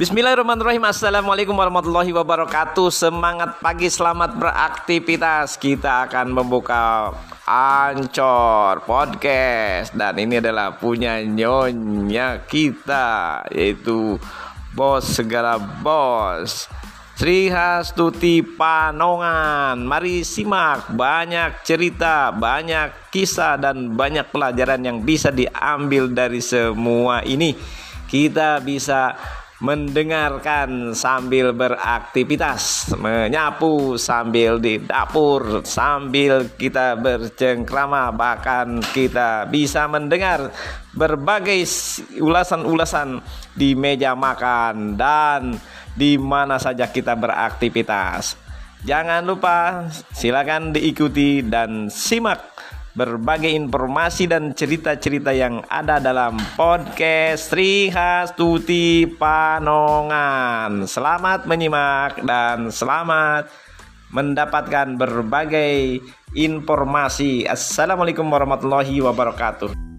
Bismillahirrahmanirrahim. Assalamualaikum warahmatullahi wabarakatuh. Semangat pagi selamat beraktivitas. Kita akan membuka Ancor Podcast. Dan ini adalah punya nyonya kita Yaitu Bos segala bos. Sri Hastuti Panongan. Mari simak banyak cerita, banyak kisah dan banyak pelajaran yang bisa diambil dari semua ini. Kita bisa mendengarkan sambil beraktivitas, menyapu sambil di dapur, sambil kita bercengkrama, bahkan kita bisa mendengar berbagai ulasan-ulasan di meja makan dan di mana saja kita beraktivitas. Jangan lupa silakan diikuti dan simak berbagai informasi dan cerita-cerita yang ada dalam podcast Sri Hastuti Panongan. Selamat menyimak dan selamat mendapatkan berbagai informasi. Assalamualaikum warahmatullahi wabarakatuh.